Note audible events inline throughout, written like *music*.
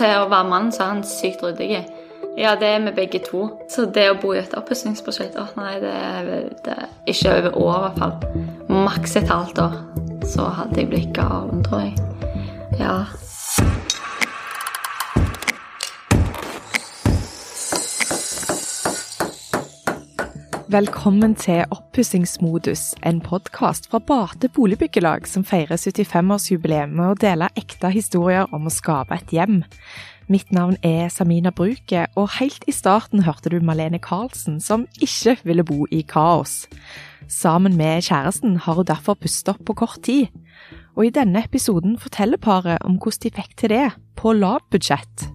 til å være mann så er han sykt ryddig. Ja, det er vi begge to. Så det å bo i et oppussingsprosjekt Å nei, det er, det er ikke over år, i hvert fall. Maks et halvt år. Så hadde jeg blitt gal, tror jeg. Ja. Velkommen til Oppussingsmodus, en podkast fra Bate boligbyggelag som feirer 75-årsjubileet med å dele ekte historier om å skape et hjem. Mitt navn er Samina Bruke, og helt i starten hørte du Malene Karlsen, som ikke ville bo i kaos. Sammen med kjæresten har hun derfor pustet opp på kort tid. Og i denne episoden forteller paret om hvordan de fikk til det, på lavt budsjett.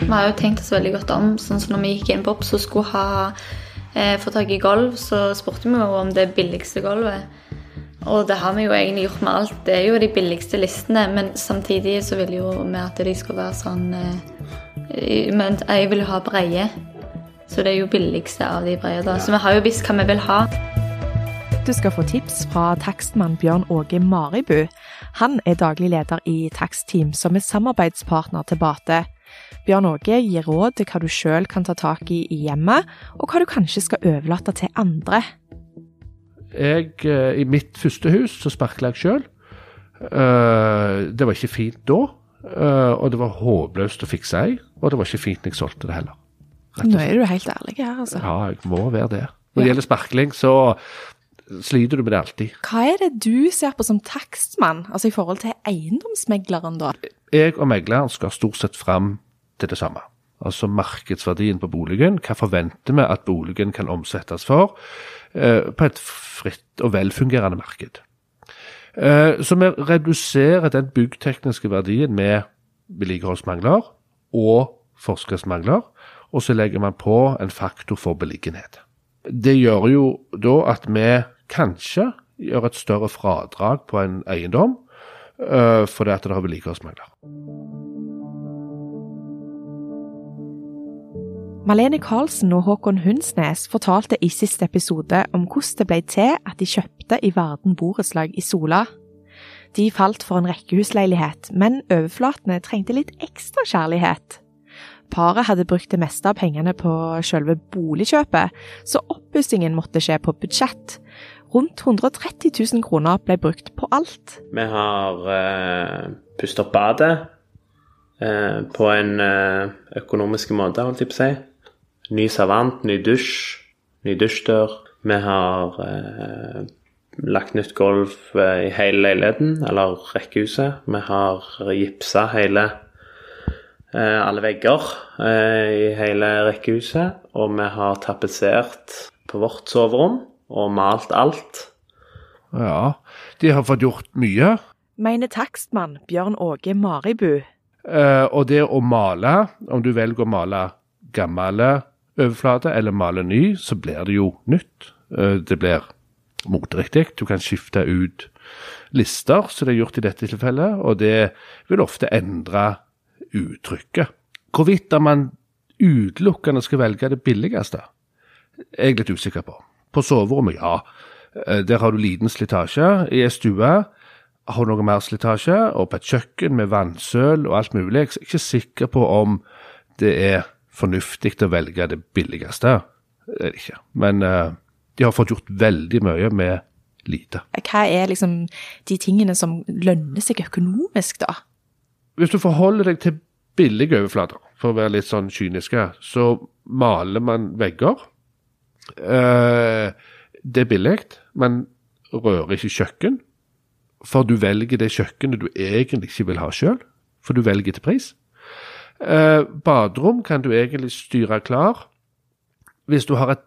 Vi har jo tenkt oss veldig godt om. sånn som når vi gikk inn på Opp, og skulle ha eh, få tak i gulv, så spurte vi jo om det billigste gulvet. Og det har vi jo egentlig gjort med alt. Det er jo de billigste listene, men samtidig så vil jo vi at de skal være sånn eh, Men jeg vil jo ha breie. Så det er jo billigste av de breie, da. Så vi har jo visst hva vi vil ha. Du skal få tips fra takstmann Bjørn Åge Maribu. Han er daglig leder i Takstteam, som er samarbeidspartner til Bate. Bjørn Åge gir råd til hva du sjøl kan ta tak i i hjemmet, og hva du kanskje skal overlate til andre. Jeg, eh, I mitt første hus så sparkla jeg sjøl. Det var ikke fint da, eh, og det var håpløst å fikse ei. Og det var ikke fint når jeg solgte det heller. Nå er du helt ærlig her, altså. Ja, jeg må være det. Når det gjelder sparkling, så sliter du med det alltid. Hva er det du ser på som takstmann, altså i forhold til eiendomsmegleren, da? Jeg og megleren skal stort sett fram til det samme. Altså markedsverdien på boligen. Hva forventer vi at boligen kan omsettes for eh, på et fritt og velfungerende marked? Eh, så vi reduserer den byggtekniske verdien med vedlikeholdsmangler og forskriftsmangler, og så legger man på en faktor for beliggenhet. Det gjør jo da at vi kanskje gjør et større fradrag på en eiendom eh, fordi det har vedlikeholdsmangler. Malene Karlsen og Håkon Hunsnes fortalte i siste episode om hvordan det ble til at de kjøpte i Varden borettslag i Sola. De falt for en rekkehusleilighet, men overflatene trengte litt ekstra kjærlighet. Paret hadde brukt det meste av pengene på selve boligkjøpet, så oppussingen måtte skje på budsjett. Rundt 130 000 kroner ble brukt på alt. Vi har uh, pustet opp badet uh, på en uh, økonomisk måte, holdt jeg på å si. Ny servant, ny dusj, ny dusjdør. Vi har eh, lagt nytt gulv eh, i hele leiligheten, eller rekkehuset. Vi har gipsa hele eh, alle vegger eh, i hele rekkehuset. Og vi har tapetsert på vårt soverom og malt alt. Ja, de har fått gjort mye. Mener takstmann Bjørn Åge Maribu. Eh, og det å male, om du velger å male gamle overflate eller male ny, så blir det jo nytt. Eh, det blir moteriktig. Du kan skifte ut lister, som det er gjort i dette tilfellet, og det vil ofte endre uttrykket. Hvorvidt man utelukkende skal velge det billigste, er jeg litt usikker på. På soverommet, ja. Eh, Der har du liten slitasje. I ei stue har du noe mer slitasje, og på et kjøkken med vannsøl og alt mulig. Jeg er ikke sikker på om det er fornuftig å velge det billigste. Det er det ikke. Men uh, de har fått gjort veldig mye med lite. Hva er liksom de tingene som lønner seg økonomisk, da? Hvis du forholder deg til billige overflater, for å være litt sånn kyniske, så maler man vegger. Uh, det er billig, men rører ikke kjøkken. For du velger det kjøkkenet du egentlig ikke vil ha sjøl, for du velger til pris. Eh, baderom kan du egentlig styre klar. Hvis du har et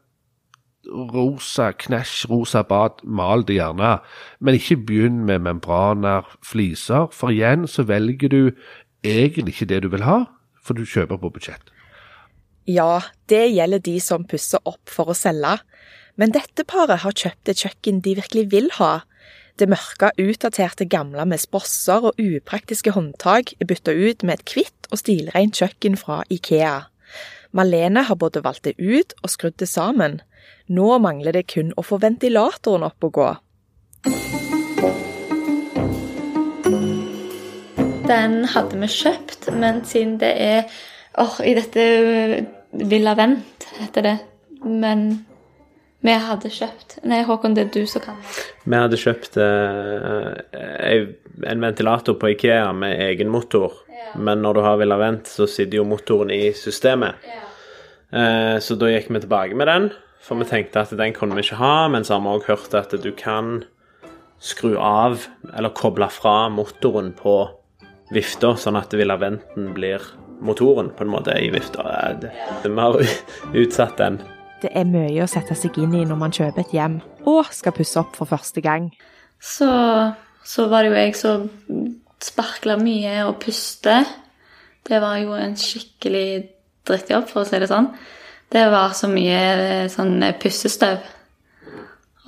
rosa, knæsj rosa bad, mal det gjerne, men ikke begynn med membraner, fliser, for igjen så velger du egentlig ikke det du vil ha, for du kjøper på budsjett. Ja, det gjelder de som pusser opp for å selge. Men dette paret har kjøpt et kjøkken de virkelig vil ha. Det mørke, utdaterte gamle med sprosser og upraktiske håndtak er bytta ut med et hvitt og stilrent kjøkken fra Ikea. Malene har både valgt det ut og skrudd det sammen. Nå mangler det kun å få ventilatoren opp og gå. Den hadde vi kjøpt, men siden det er åh, I dette Villa Vent heter det. Men vi hadde kjøpt Nei, Håkon, det er du som kan. Vi hadde kjøpt eh, en ventilator på Ikea med egen motor, men når du har Villa Vent, så sitter jo motoren i systemet. Eh, så da gikk vi tilbake med den, for vi tenkte at den kunne vi ikke ha, men så har vi òg hørt at du kan skru av eller koble fra motoren på vifta, sånn at Villa Venten blir motoren på en måte i vifta. Vi har utsatt den. Det er mye å sette seg inn i når man kjøper et hjem og skal pusse opp for første gang. Så, så var det jo jeg som sparkla mye og puste. Det var jo en skikkelig drittjobb, for å si det sånn. Det var så mye eh, sånn eh, pussestøv.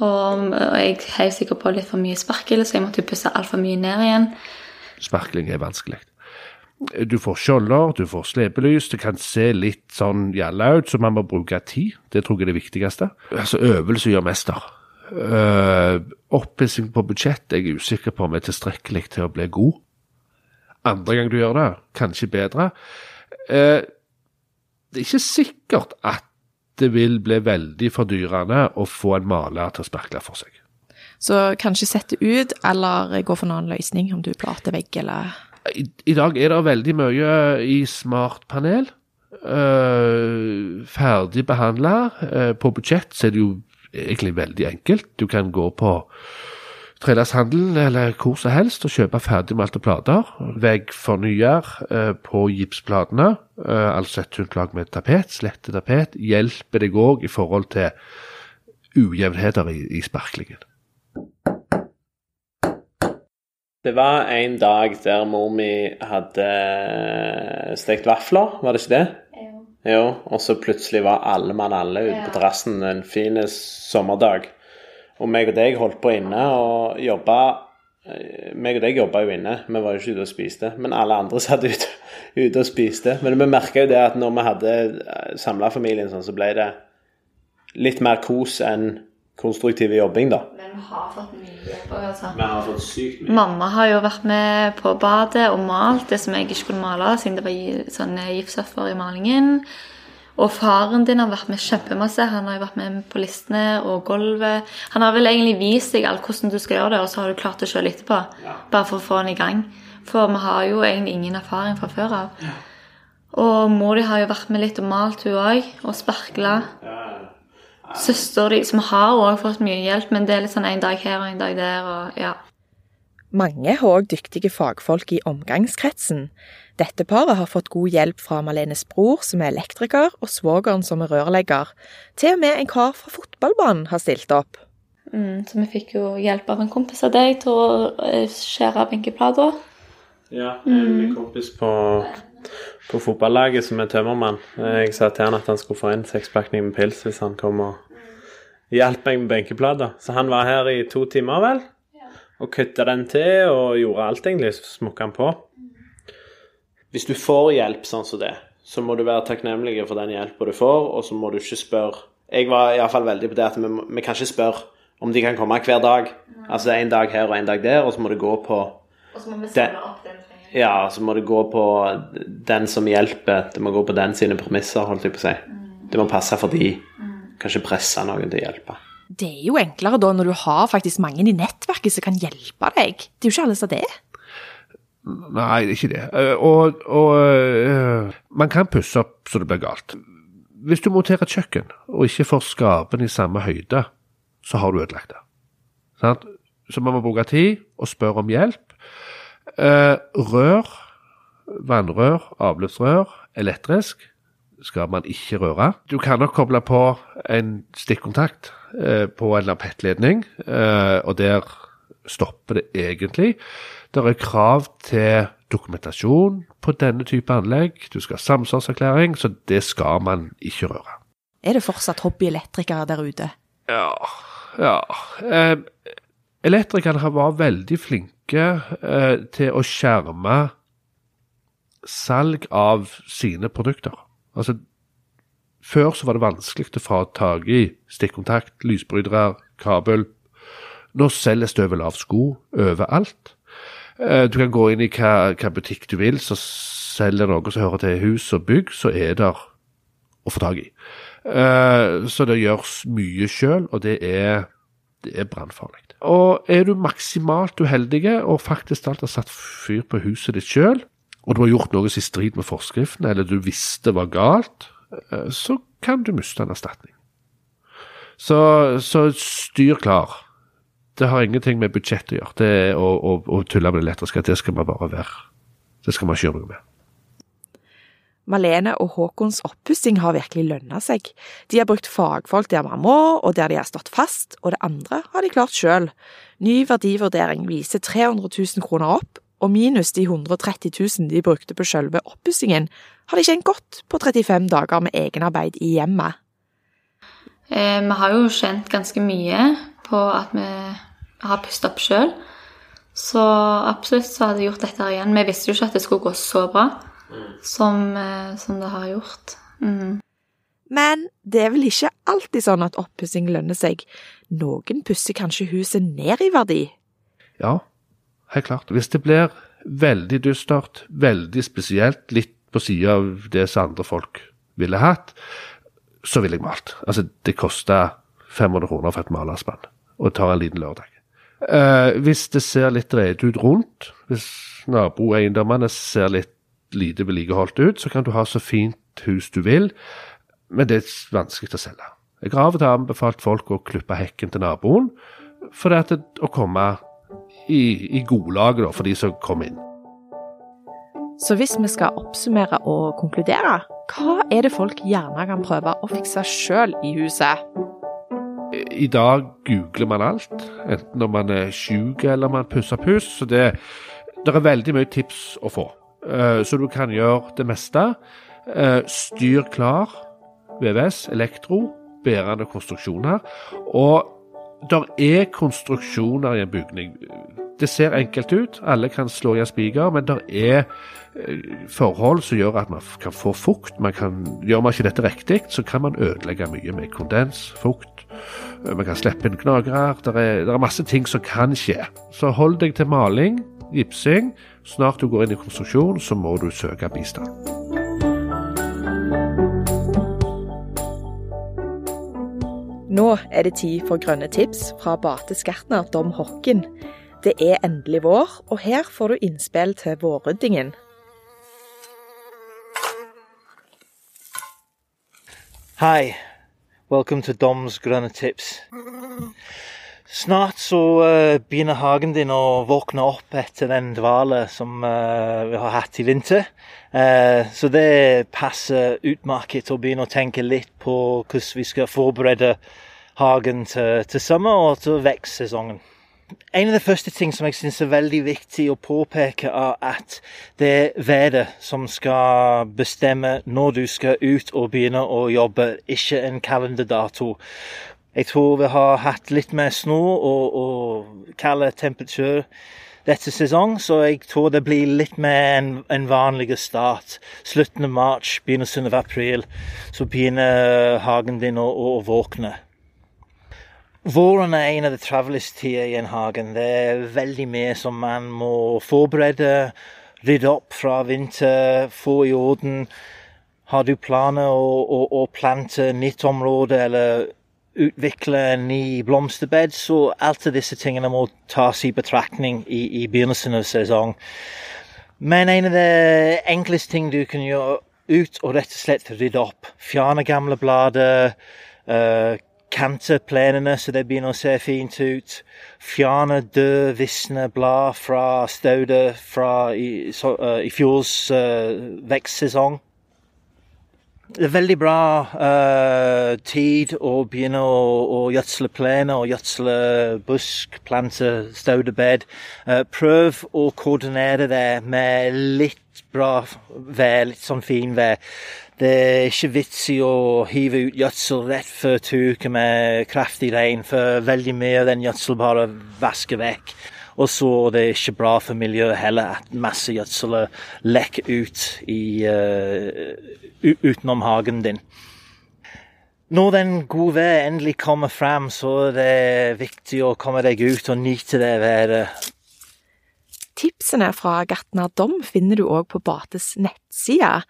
Og, og jeg heiv sikkert på litt for mye sparkel, så jeg måtte jo pusse altfor mye ned igjen. Sparkling er vanskelig. Du får skjolder, du får slepelys, det kan se litt sånn gjalla ut, så man må bruke tid. Det tror jeg er det viktigste. Altså, øvelse gjør mester. Uh, Oppussing på budsjett jeg er jeg usikker på om er tilstrekkelig til å bli god. Andre gang du gjør det, kanskje bedre. Uh, det er ikke sikkert at det vil bli veldig fordyrende å få en maler til å sparkle for seg. Så kanskje sette ut, eller gå for en annen løsning, om du plater vegg eller I, dag er det veldig mye i smartpanel. Uh, ferdig behandla. Uh, på budsjett så er det jo egentlig veldig enkelt. Du kan gå på Trellershandelen eller hvor som helst og kjøpe ferdigmalte plater. Veggfornyer uh, på gipsplatene, uh, altså et tynt lag med tapet, slette tapet, hjelper deg òg i forhold til ujevnheter i, i sparklingen. Det var en dag der mor mi hadde stekt vafler, var det ikke det? Jo, jo og så plutselig var alle mann alle ute på terrassen en fin sommerdag. Og meg og deg holdt på inne og jobba eh, meg og deg jobba jo inne, vi var jo ikke ute og spiste. Men alle andre *laughs* satt ute, ute og spiste. Men vi merka jo det at når vi hadde samla familien sånn, så ble det litt mer kos enn konstruktiv jobbing, da. Men vi har fått mye hjelp òg, altså. Vi har fått sykt mye. Mamma har jo vært med på badet og malt det som jeg ikke kunne male, siden det var sånne giftstoffer i malingen. Og faren din har vært med kjempemasse. Han har jo vært med på listene og gulvet. Han har vel egentlig vist deg alt hvordan du skal gjøre det, og så har du klart det sjøl etterpå. Bare for å få den i gang. For vi har jo egentlig ingen erfaring fra før av. Ja. Og mor di har jo vært med litt og malt, hun òg. Og sparkla. Søster di, som har òg fått mye hjelp, men det er litt sånn en dag her og en dag der. og ja. Mange har òg dyktige fagfolk i omgangskretsen. Dette paret har fått god hjelp fra Malenes bror, som er elektriker, og svogeren, som er rørlegger. Til og med en kar fra fotballbanen har stilt opp. Mm, så vi fikk jo hjelp av en kompis av deg til å eh, skjære benkeplater. Ja, en kompis på, på fotballaget som er tømmermann. Jeg sa til han at han skulle få en sekspakning med pils hvis han kom og hjalp meg med benkeplater. Så han var her i to timer, vel, og kutta den til og gjorde alt, egentlig. Så smukka han på. Hvis du får hjelp sånn som det, så må du være takknemlig for den hjelpa du får, og så må du ikke spørre Jeg var iallfall veldig på det at vi, vi kan ikke spørre om de kan komme hver dag. Altså en dag her og en dag der, og så må det gå på Og så må vi samle opp den. Ja, så må det gå på den som hjelper. Det må gå på den sine premisser, holdt jeg på å si. Det må passe for de. Kanskje presse noen til å hjelpe. Det er jo enklere da når du har faktisk mange i nettverket som kan hjelpe deg. Det er jo ikke alle som har det. Nei, det er ikke det. Eh, Og, og eh, man kan pusse opp så det blir galt. Hvis du monterer et kjøkken og ikke får skapene i samme høyde, så har du ødelagt det. Sant? Så man må bruke tid og spørre om hjelp. Eh, rør, vannrør, avløpsrør, elektrisk skal man ikke røre. Du kan nok koble på en stikkontakt eh, på en lampettledning, eh, og der stopper det egentlig. Det er krav til dokumentasjon på denne type anlegg. Du skal ha samsvarserklæring, så det skal man ikke røre. Er det fortsatt hobbyelektrikere der ute? Ja, ja. Eh, elektrikerne har vært veldig flinke eh, til å skjerme salg av sine produkter. Altså, før så var det vanskelig å få tak i stikkontakt, lysbrytere, kabel. Nå selges det over lav sko overalt. Eh, Du kan gå inn i hva, hva butikk du vil, så selger noe som hører til hus og bygg, så er det å få tak i. Eh, Så det gjøres mye sjøl, og det er, det er brannfarlig. Og er du maksimalt uheldig og faktisk alt har satt fyr på huset ditt sjøl, og du har gjort noe som er i strid med forskriften, eller du visste var galt, eh, så kan du miste en erstatning. Så, så styr klar. Det har ingenting med budsjett å gjøre. Det er å, å, å tulle med det elektriske. Det skal man bare være. Det skal man ikke gjøre noe med. Malene og Håkons oppussing har virkelig lønna seg. De har brukt fagfolk der man må, og der de har stått fast, og det andre har de klart sjøl. Ny verdivurdering viser 300 000 kroner opp, og minus de 130 000 de brukte på sjølve oppussingen, har de tjent godt på 35 dager med egenarbeid i hjemmet. Eh, vi har jo kjent ganske mye på at vi har pustet opp sjøl. Så absolutt så hadde jeg gjort dette igjen. Vi visste jo ikke at det skulle gå så bra som, eh, som det har gjort. Mm. Men det er vel ikke alltid sånn at oppussing lønner seg. Noen pusser kanskje huset ned i verdi. Ja, helt klart. Hvis det blir veldig dystert, veldig spesielt, litt på sida av det som andre folk ville hatt, så ville jeg malt. Altså, det koster 500 kroner for et malerspann, og tar en liten lørdag. Eh, hvis det ser litt rede ut rundt, hvis naboeiendommene ser litt lite vedlikeholdt ut, så kan du ha så fint hus du vil, men det er vanskelig å selge. Jeg har av og til anbefalt folk å klippe hekken til naboen, for det å komme i, i godlaget for de som kommer inn. Så hvis vi skal oppsummere og konkludere, hva er det folk gjerne kan prøve å fikse sjøl i huset? I dag googler man alt, enten om man er syk eller man pusser puss. Så det, det er veldig mye tips å få. Eh, Så du kan gjøre det meste. Eh, Styr klar, VVS, elektro, bærende konstruksjoner. Og der er konstruksjoner i en bygning. Det ser enkelt ut, alle kan slå i en spiker, men der er eh, forhold som gjør at man kan få fukt. Man kan, gjør man ikke dette riktig, så kan man ødelegge mye med kondens, fukt. Man kan slippe inn gnagere. Det er, det er masse ting som kan skje. Så hold deg til maling, gipsing. Snart du går inn i konstruksjon, så må du søke bistand. Nå er det tid for grønne tips fra Bate Skertner Dom Hokken. Det er endelig vår, og her får du innspill til vårryddingen. Hei. welcome to Dom's grønne tips. Snart så eh, begynner hagen din å våkne opp etter den dvale som eh, vi har hatt i vinter. Eh, så det passer utmerket å begynne å tenke litt på hvordan vi skal forberede hagen til, til sommer og til vekstsesongen. En av de første ting som jeg syns er veldig viktig å påpeke, er at det er været som skal bestemme når du skal ut og begynne å jobbe, ikke en kalenderdato. Jeg tror vi har hatt litt mer snø og, og kald temperatur dette sesong, så jeg tror det blir litt mer en, en vanlig start. Slutten av mars, begynnelsen av april, så begynner hagen din å, å, å våkne. Våren er en av de travleste tider i en hagen. Det er veldig mye som man må forberede, rydde opp fra vinter, få i orden. Har du planer å, å, å plante nytt område eller utvikle en ny blomsterbed, så alt disse tingene må tas i betraktning i, i begynnelsen av sesong. Men en av de enkleste ting du kan gjøre ut, og rett og slett rydde opp. Fjerne gamle blader. Uh, kante plenene så det begynner å se fint ut. Fjerne døde, visne blad fra staudet fra i, så, eh, i fjors uh, vekstsesong. Det er veldig bra uh, tid å begynne å, gjødsle plener og gjødsle busk, plante staudebed. Uh, prøv å koordinere det med litt bra vær, litt sånn finvær. Det er ikke vits i å hive ut gjødsel rett før to uker med kraftig regn, for veldig mye av den gjødsel bare vasker vekk. Og så er det ikke bra for miljøet heller at masse gjødsel lekker ut i, uh, utenom hagen din. Når den gode været endelig kommer frem, så er det viktig å komme deg ut og nyte det været. Tipsene fra Gartner Dom finner du òg på Bates nettside.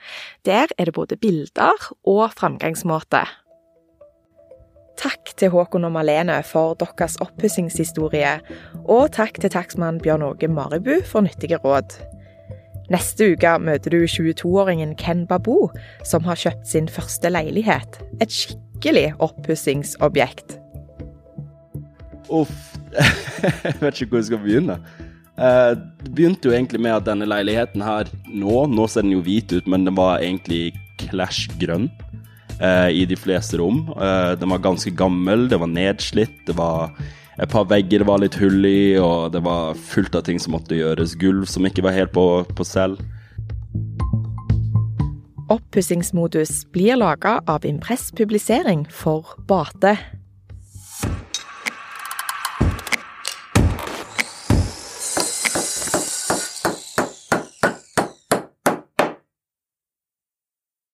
Der er det både bilder og framgangsmåte. Takk til Håkon og Malene for deres oppussingshistorie, og takk til takstmann Bjørn Åge Maribu for nyttige råd. Neste uke møter du 22-åringen Ken Babu, som har kjøpt sin første leilighet. Et skikkelig oppussingsobjekt. Uff, *laughs* jeg vet ikke hvor jeg skal begynne. Eh, Det begynte jo egentlig med at denne leiligheten her nå, nå ser den jo hvit ut, men den var egentlig clash grønn eh, i de fleste rom. Eh, den var ganske gammel, det var nedslitt, det var et par vegger det var litt hull i, og det var fullt av ting som måtte gjøres. Gulv som ikke var helt på, på stell. Oppussingsmodus blir laga av Impress Publisering for Bate.